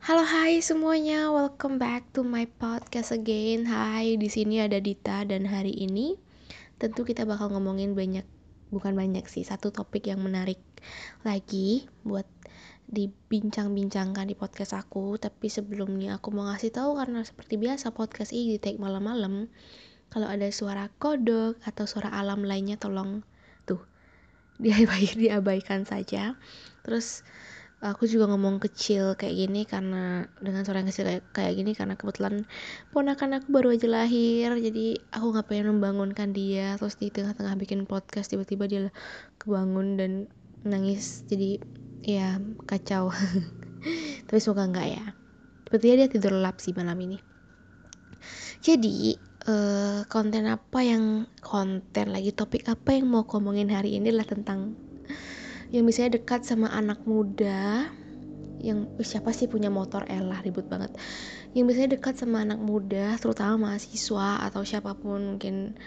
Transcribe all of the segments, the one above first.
Halo hai semuanya, welcome back to my podcast again. Hai, di sini ada Dita dan hari ini tentu kita bakal ngomongin banyak bukan banyak sih, satu topik yang menarik lagi buat dibincang-bincangkan di podcast aku. Tapi sebelumnya aku mau ngasih tahu karena seperti biasa podcast ini di take malam-malam. Kalau ada suara kodok atau suara alam lainnya tolong tuh diabaikan, diabaikan saja. Terus aku juga ngomong kecil kayak gini karena dengan suara yang kecil kayak, kayak gini karena kebetulan ponakan aku baru aja lahir. Jadi aku nggak pengen membangunkan dia. Terus di tengah-tengah bikin podcast tiba-tiba dia kebangun dan nangis. Jadi ya kacau. Tapi semoga enggak ya. Sepertinya dia tidur lelap sih malam ini. Jadi uh, konten apa yang konten lagi topik apa yang mau ngomongin hari ini adalah tentang yang misalnya dekat sama anak muda yang siapa sih punya motor? Elah ribut banget. Yang misalnya dekat sama anak muda terutama mahasiswa atau siapa pun mungkin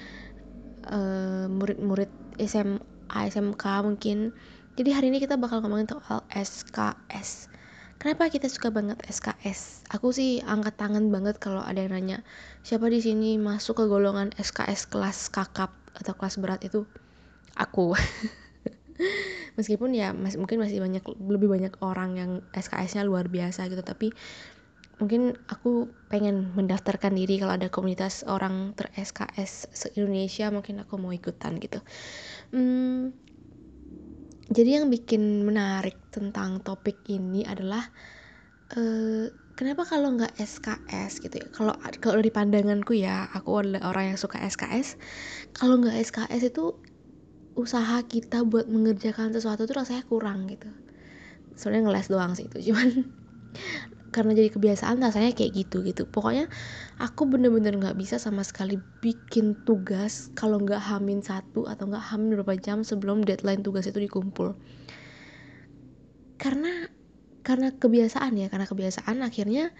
uh, murid-murid SMA SMK mungkin. Jadi hari ini kita bakal ngomongin soal SKS kenapa kita suka banget SKS aku sih angkat tangan banget kalau ada yang nanya siapa di sini masuk ke golongan SKS kelas kakap atau kelas berat? Itu aku meskipun ya masih mungkin masih banyak lebih banyak orang yang SKS-nya luar biasa gitu tapi mungkin aku pengen mendaftarkan diri kalau ada komunitas orang ter SKS se Indonesia mungkin aku mau ikutan gitu. Hmm, jadi yang bikin menarik tentang topik ini adalah uh, kenapa kalau nggak SKS gitu ya? Kalau kalau di pandanganku ya aku adalah orang yang suka SKS kalau nggak SKS itu usaha kita buat mengerjakan sesuatu tuh rasanya kurang gitu. Sebenarnya ngeles doang sih itu cuman karena jadi kebiasaan rasanya kayak gitu gitu. Pokoknya aku bener-bener nggak bisa sama sekali bikin tugas kalau nggak hamin satu atau nggak hamin beberapa jam sebelum deadline tugas itu dikumpul. Karena karena kebiasaan ya karena kebiasaan akhirnya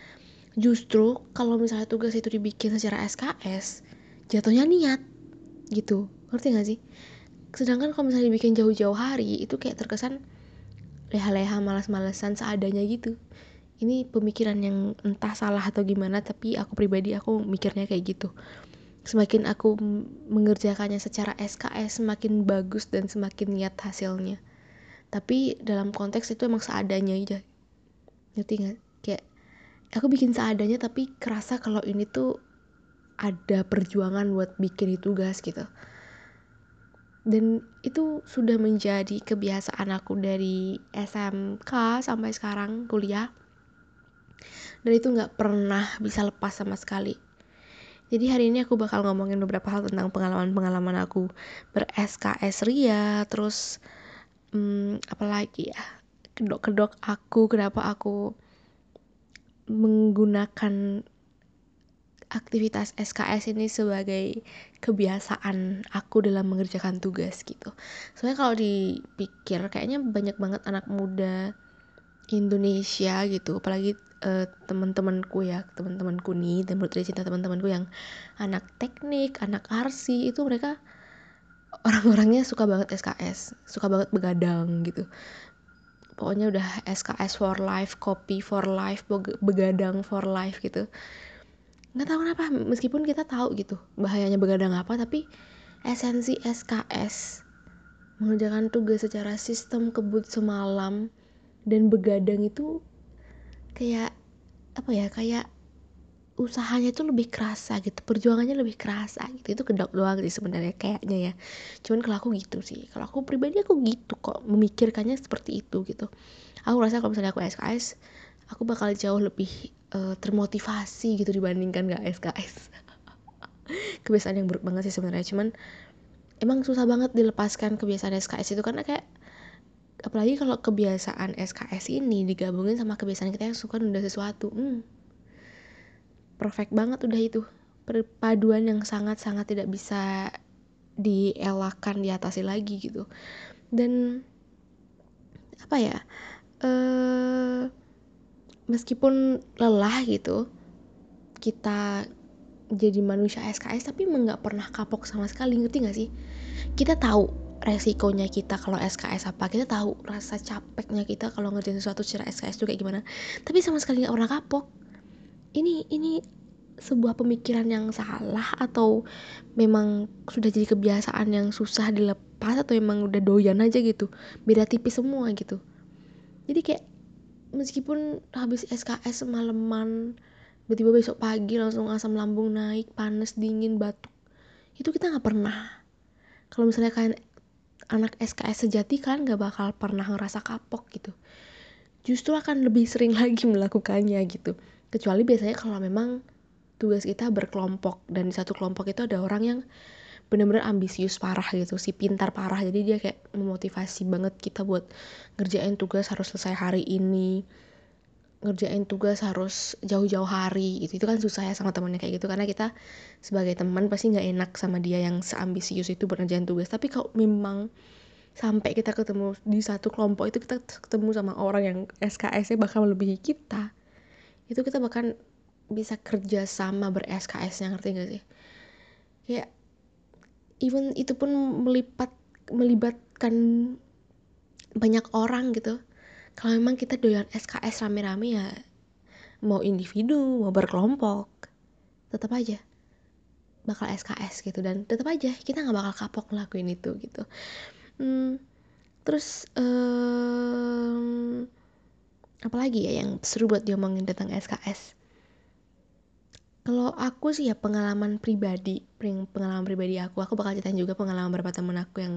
justru kalau misalnya tugas itu dibikin secara SKS jatuhnya niat gitu. Ngerti gak sih sedangkan kalau misalnya dibikin jauh-jauh hari itu kayak terkesan leha-leha malas-malesan seadanya gitu. Ini pemikiran yang entah salah atau gimana tapi aku pribadi aku mikirnya kayak gitu. Semakin aku mengerjakannya secara SKS semakin bagus dan semakin niat hasilnya. Tapi dalam konteks itu emang seadanya aja. Ngerti nggak? Kayak aku bikin seadanya tapi kerasa kalau ini tuh ada perjuangan buat bikin itu tugas gitu dan itu sudah menjadi kebiasaan aku dari SMK sampai sekarang kuliah. Dan itu nggak pernah bisa lepas sama sekali. Jadi hari ini aku bakal ngomongin beberapa hal tentang pengalaman-pengalaman aku ber SKS Ria terus hmm, apalagi ya kedok-kedok aku kenapa aku menggunakan aktivitas SKS ini sebagai kebiasaan aku dalam mengerjakan tugas gitu. Soalnya kalau dipikir kayaknya banyak banget anak muda Indonesia gitu, apalagi uh, teman-temanku ya, teman-temanku nih, dan menurut cinta teman-temanku yang anak teknik, anak arsi itu mereka orang-orangnya suka banget SKS, suka banget begadang gitu. Pokoknya udah SKS for life, copy for life, begadang for life gitu nggak tahu kenapa meskipun kita tahu gitu bahayanya begadang apa tapi esensi SKS mengerjakan tugas secara sistem kebut semalam dan begadang itu kayak apa ya kayak usahanya itu lebih kerasa gitu perjuangannya lebih kerasa gitu. Itu kedok doang sih sebenarnya kayaknya ya. Cuman kalau aku gitu sih. Kalau aku pribadi aku gitu kok memikirkannya seperti itu gitu. Aku rasa kalau misalnya aku SKS aku bakal jauh lebih uh, termotivasi gitu dibandingkan gak SKS kebiasaan yang buruk banget sih sebenarnya cuman emang susah banget dilepaskan kebiasaan SKS itu karena kayak apalagi kalau kebiasaan SKS ini digabungin sama kebiasaan kita yang suka nunda sesuatu. Hmm, perfect banget udah itu. Perpaduan yang sangat-sangat tidak bisa dielakkan diatasi lagi gitu. Dan apa ya eh meskipun lelah gitu kita jadi manusia SKS tapi nggak pernah kapok sama sekali ngerti gak sih? Kita tahu resikonya kita kalau SKS apa kita tahu rasa capeknya kita kalau ngerjain sesuatu secara SKS kayak gimana tapi sama sekali nggak pernah kapok. Ini ini sebuah pemikiran yang salah atau memang sudah jadi kebiasaan yang susah dilepas atau emang udah doyan aja gitu beda tipis semua gitu. Jadi kayak meskipun habis SKS semalaman tiba-tiba besok pagi langsung asam lambung naik panas dingin batuk itu kita nggak pernah. Kalau misalnya kalian anak SKS sejati kan nggak bakal pernah ngerasa kapok gitu. Justru akan lebih sering lagi melakukannya gitu. Kecuali biasanya kalau memang tugas kita berkelompok dan di satu kelompok itu ada orang yang bener-bener ambisius parah gitu si pintar parah. Jadi dia kayak memotivasi banget kita buat ngerjain tugas harus selesai hari ini ngerjain tugas harus jauh-jauh hari gitu. Itu kan susah ya sama temennya kayak gitu karena kita sebagai teman pasti nggak enak sama dia yang seambisius itu buat ngerjain tugas. Tapi kalau memang sampai kita ketemu di satu kelompok itu kita ketemu sama orang yang SKS-nya bakal melebihi kita itu kita bahkan bisa kerja sama ber SKS nya ngerti gak sih? Kayak even itu pun melipat melibatkan banyak orang gitu. Kalau memang kita doyan SKS rame-rame ya mau individu mau berkelompok tetap aja bakal SKS gitu. Dan tetap aja kita nggak bakal kapok ngelakuin itu gitu. Hmm, terus um, apalagi ya yang seru buat diomongin tentang SKS kalau aku sih ya pengalaman pribadi pengalaman pribadi aku aku bakal ceritain juga pengalaman beberapa temen aku yang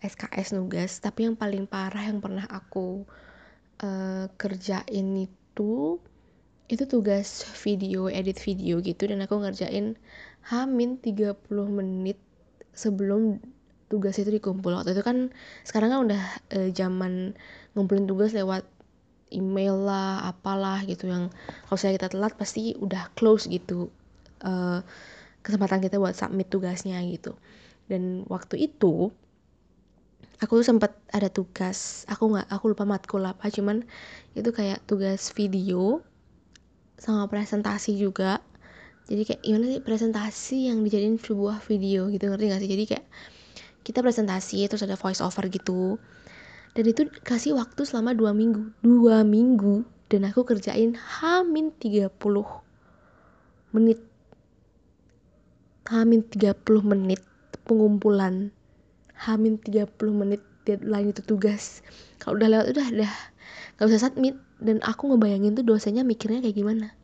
SKS nugas. Tapi yang paling parah yang pernah aku uh, kerjain itu itu tugas video edit video gitu. Dan aku ngerjain hamin 30 menit sebelum tugas itu dikumpul. Waktu itu kan sekarang kan udah uh, zaman ngumpulin tugas lewat email lah apalah gitu yang kalau saya kita telat pasti udah close gitu uh, kesempatan kita buat submit tugasnya gitu. Dan waktu itu aku tuh sempat ada tugas aku nggak aku lupa matkul apa cuman itu kayak tugas video sama presentasi juga. Jadi kayak gimana sih presentasi yang dijadiin sebuah video gitu ngerti gak sih? Jadi kayak kita presentasi terus ada voice over gitu dan itu kasih waktu selama dua minggu. Dua minggu. Dan aku kerjain hamin 30 menit. Hamin 30 menit pengumpulan. Hamin 30 menit deadline itu tugas. Kalau udah lewat udah udah. Gak usah submit. Dan aku ngebayangin tuh dosennya mikirnya kayak gimana.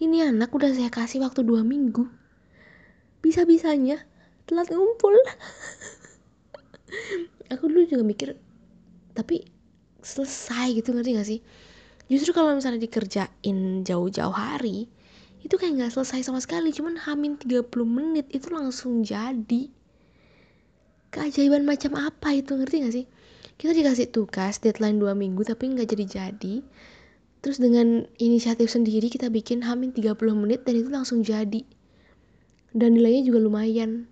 Ini anak udah saya kasih waktu dua minggu. Bisa-bisanya telat ngumpul. Aku dulu juga mikir tapi selesai gitu ngerti gak sih? Justru kalau misalnya dikerjain jauh-jauh hari itu kayak nggak selesai sama sekali. Cuman hamin 30 menit itu langsung jadi keajaiban macam apa itu ngerti gak sih? Kita dikasih tugas deadline 2 minggu tapi nggak jadi-jadi. Terus dengan inisiatif sendiri kita bikin hamin 30 menit dan itu langsung jadi. Dan nilainya juga lumayan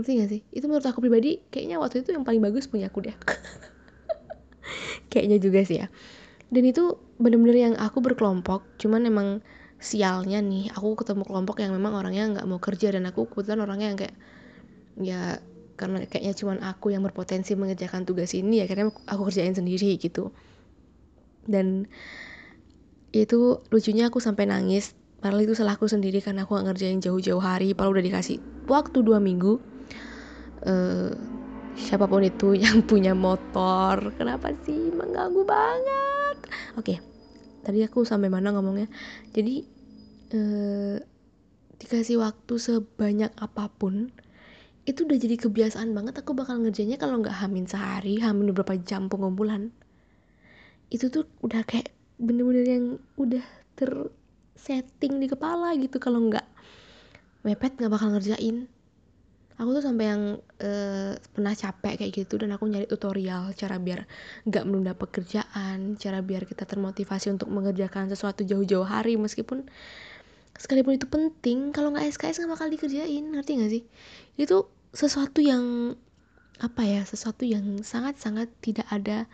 ngerti gak sih? Itu menurut aku pribadi kayaknya waktu itu yang paling bagus punya aku deh. Kayaknya juga sih ya. Dan itu bener-bener yang aku berkelompok cuman emang sialnya nih aku ketemu kelompok yang memang orangnya nggak mau kerja dan aku kebetulan orangnya yang kayak ya karena kayaknya cuman aku yang berpotensi mengerjakan tugas ini ya karena aku kerjain sendiri gitu. Dan itu lucunya aku sampai nangis. Padahal itu salahku sendiri karena aku gak ngerjain jauh-jauh hari padahal udah dikasih waktu dua minggu uh, siapa pun itu yang punya motor kenapa sih mengganggu banget? Oke okay, tadi aku sampai mana ngomongnya? Jadi uh, dikasih waktu sebanyak apa pun itu udah jadi kebiasaan banget aku bakal ngerjainnya kalau nggak hamin sehari hamin beberapa jam pengumpulan. Itu tuh udah kayak bener-bener yang udah tersetting di kepala gitu kalau nggak mepet nggak bakal ngerjain aku tuh sampai yang uh, pernah capek kayak gitu dan aku nyari tutorial cara biar nggak menunda pekerjaan cara biar kita termotivasi untuk mengerjakan sesuatu jauh-jauh hari meskipun sekalipun itu penting kalau nggak SKS nggak bakal dikerjain ngerti nggak sih? Itu sesuatu yang apa ya sesuatu yang sangat-sangat tidak ada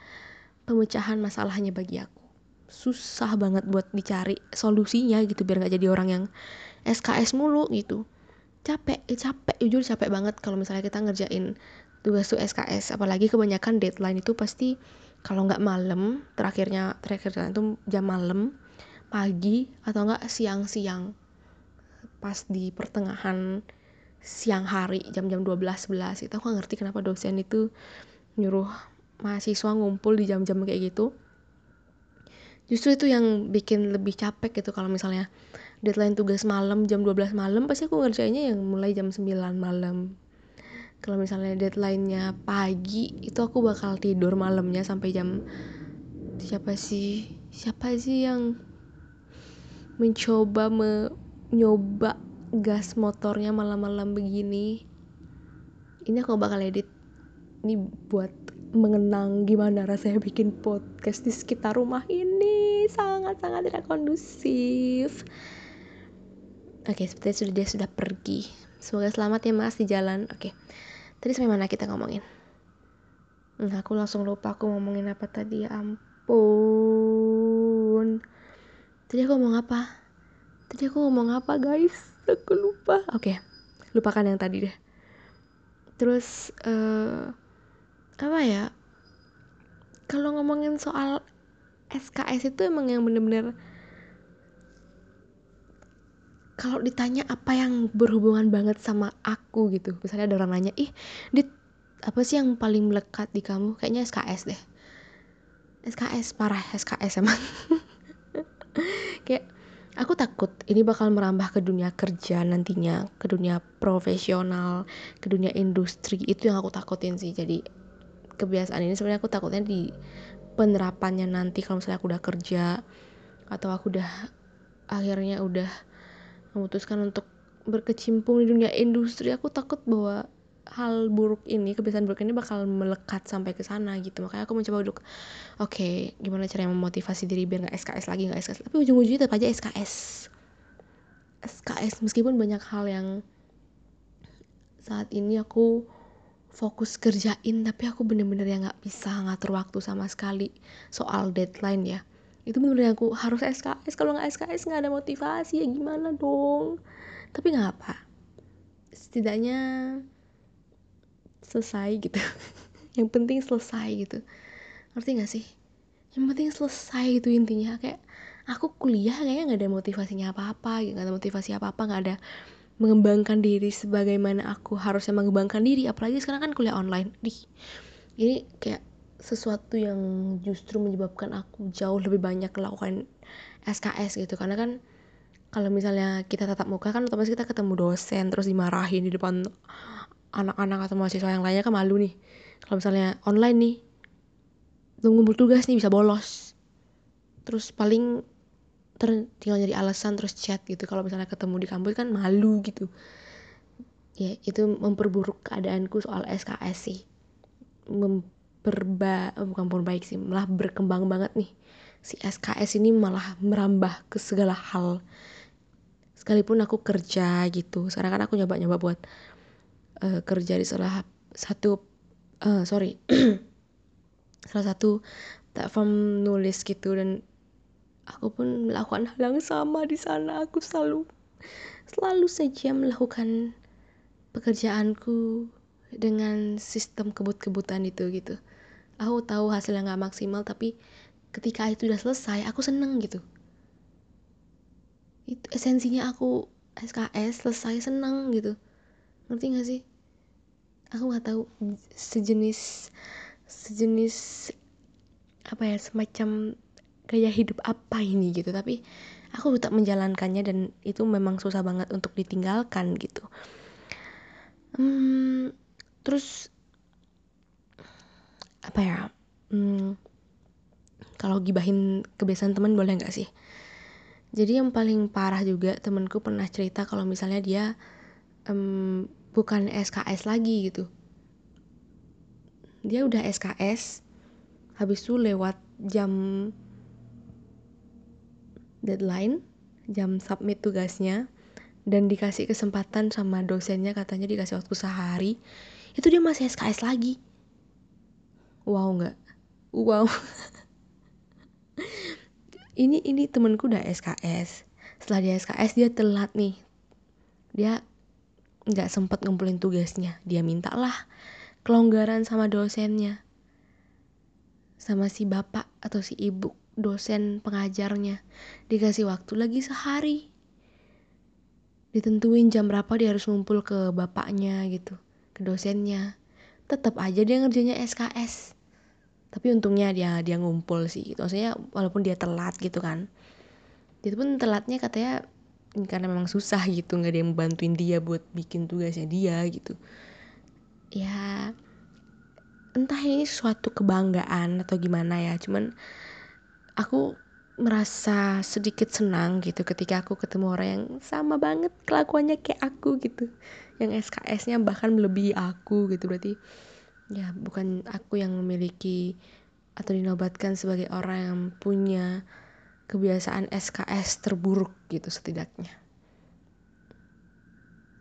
pemecahan masalahnya bagi aku. Susah banget buat dicari solusinya gitu biar nggak jadi orang yang SKS mulu gitu capek eh, capek jujur capek banget kalau misalnya kita ngerjain tugas tuh SKS apalagi kebanyakan deadline itu pasti kalau nggak malam terakhirnya terakhirnya itu jam malam pagi atau enggak siang-siang. Pas di pertengahan siang hari jam-jam 12-11 itu aku ngerti kenapa dosen itu nyuruh mahasiswa ngumpul di jam-jam kayak gitu. Justru itu yang bikin lebih capek gitu kalau misalnya deadline tugas malam jam 12 malam pasti aku ngerjainnya yang mulai jam 9 malam. Kalau misalnya deadline-nya pagi itu aku bakal tidur malamnya sampai jam siapa sih? Siapa sih yang mencoba menyoba gas motornya malam-malam begini? Ini aku bakal edit. Ini buat mengenang gimana rasanya bikin podcast di sekitar rumah ini. Sangat-sangat tidak kondusif oke seperti sudah dia sudah pergi. Semoga selamat ya mas di jalan. Oke. Tadi sampai mana kita ngomongin? Nah aku langsung lupa aku ngomongin apa tadi. Ya ampun. Tadi aku ngomong apa? Tadi aku ngomong apa guys? Aku lupa. Oke lupakan yang tadi deh. Terus uh, apa ya? Kalau ngomongin soal SKS itu emang yang bener-bener kalau ditanya apa yang berhubungan banget sama aku gitu misalnya ada orang nanya ih dit apa sih yang paling melekat di kamu? Kayaknya SKS deh. SKS parah SKS emang. Kayak aku takut ini bakal merambah ke dunia kerja nantinya ke dunia profesional ke dunia industri. Itu yang aku takutin sih. Jadi kebiasaan ini sebenarnya aku takutnya di penerapannya nanti kalau misalnya aku udah kerja atau aku udah akhirnya udah memutuskan untuk berkecimpung di dunia industri aku takut bahwa hal buruk ini kebiasaan buruk ini bakal melekat sampai ke sana gitu. Makanya aku mencoba untuk oke okay, gimana caranya memotivasi diri biar nggak SKS lagi nggak SKS tapi ujung-ujungnya tetap aja SKS SKS meskipun banyak hal yang saat ini aku fokus kerjain tapi aku bener-bener yang nggak bisa ngatur waktu sama sekali soal deadline ya itu bener-bener aku harus SKS kalau nggak SKS nggak ada motivasi ya gimana dong? Tapi nggak apa setidaknya selesai gitu. Yang penting selesai gitu. Ngerti gak sih? Yang penting selesai itu intinya. Kayak aku kuliah kayaknya nggak ada motivasinya apa-apa nggak ada motivasi apa-apa nggak ada mengembangkan diri sebagaimana aku harusnya mengembangkan diri. Apalagi sekarang kan kuliah online. Di ini kayak sesuatu yang justru menyebabkan aku jauh lebih banyak melakukan SKS gitu. Karena kan kalau misalnya kita tatap muka kan otomatis kita ketemu dosen terus dimarahin di depan anak-anak atau mahasiswa yang lainnya kan malu nih. Kalau misalnya online nih tunggu tugas nih bisa bolos. Terus paling ter tinggal jadi alasan terus chat gitu. Kalau misalnya ketemu di kampus kan malu gitu. Ya itu memperburuk keadaanku soal SKS sih. Memperba oh, bukan baik sih malah berkembang banget nih. Si SKS ini malah merambah ke segala hal. Sekalipun aku kerja gitu sekarang kan aku nyoba-nyoba buat uh, kerja di salah satu uh, sorry salah satu platform nulis gitu. Dan aku pun melakukan hal yang sama di sana. Aku selalu selalu saja melakukan pekerjaanku dengan sistem kebut-kebutan itu gitu aku tahu hasilnya nggak maksimal tapi ketika itu udah selesai aku seneng gitu. Itu esensinya aku SKS selesai seneng gitu. Ngerti gak sih? Aku nggak tahu sejenis sejenis apa ya semacam gaya hidup apa ini gitu. Tapi aku tetap menjalankannya dan itu memang susah banget untuk ditinggalkan gitu. Hmm, terus apa ya? Hmm, kalau gibahin kebiasaan teman boleh nggak sih? Jadi yang paling parah juga temenku pernah cerita kalau misalnya dia um, bukan SKS lagi gitu. Dia udah SKS habis itu lewat jam deadline jam submit tugasnya dan dikasih kesempatan sama dosennya katanya dikasih waktu sehari itu dia masih SKS lagi wow nggak? Wow. Ini ini temenku udah SKS setelah dia SKS dia telat nih. Dia nggak sempat ngumpulin tugasnya. Dia mintalah kelonggaran sama dosennya. Sama si bapak atau si ibu dosen pengajarnya. Dikasih waktu lagi sehari. Ditentuin jam berapa dia harus ngumpul ke bapaknya gitu ke dosennya. Tetap aja dia ngerjainnya SKS tapi untungnya dia dia ngumpul sih gitu. maksudnya walaupun dia telat gitu kan. Itu pun telatnya katanya karena memang susah gitu nggak ada yang bantuin dia buat bikin tugasnya dia gitu. Ya entah ini suatu kebanggaan atau gimana ya. Cuman aku merasa sedikit senang gitu ketika aku ketemu orang yang sama banget kelakuannya kayak aku gitu. Yang SKS-nya bahkan melebihi aku gitu. Berarti ya bukan aku yang memiliki atau dinobatkan sebagai orang yang punya kebiasaan SKS terburuk gitu setidaknya.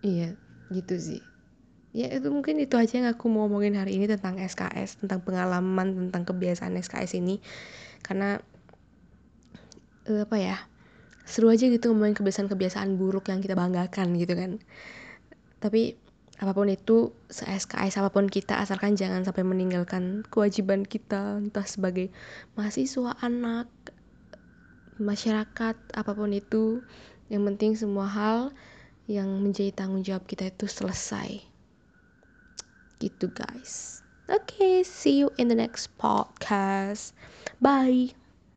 Iya gitu sih. Ya itu mungkin itu aja yang aku mau ngomongin hari ini tentang SKS tentang pengalaman tentang kebiasaan SKS ini. Karena uh, apa ya seru aja gitu ngomongin kebiasaan-kebiasaan buruk yang kita banggakan gitu kan. Tapi apa pun itu se-SKS apa pun kita asalkan jangan sampai meninggalkan kewajiban kita entah sebagai mahasiswa anak masyarakat apa pun itu. Yang penting semua hal yang menjadi tanggung jawab kita itu selesai. Gitu guys. Oke okay, see you in the next podcast. Bye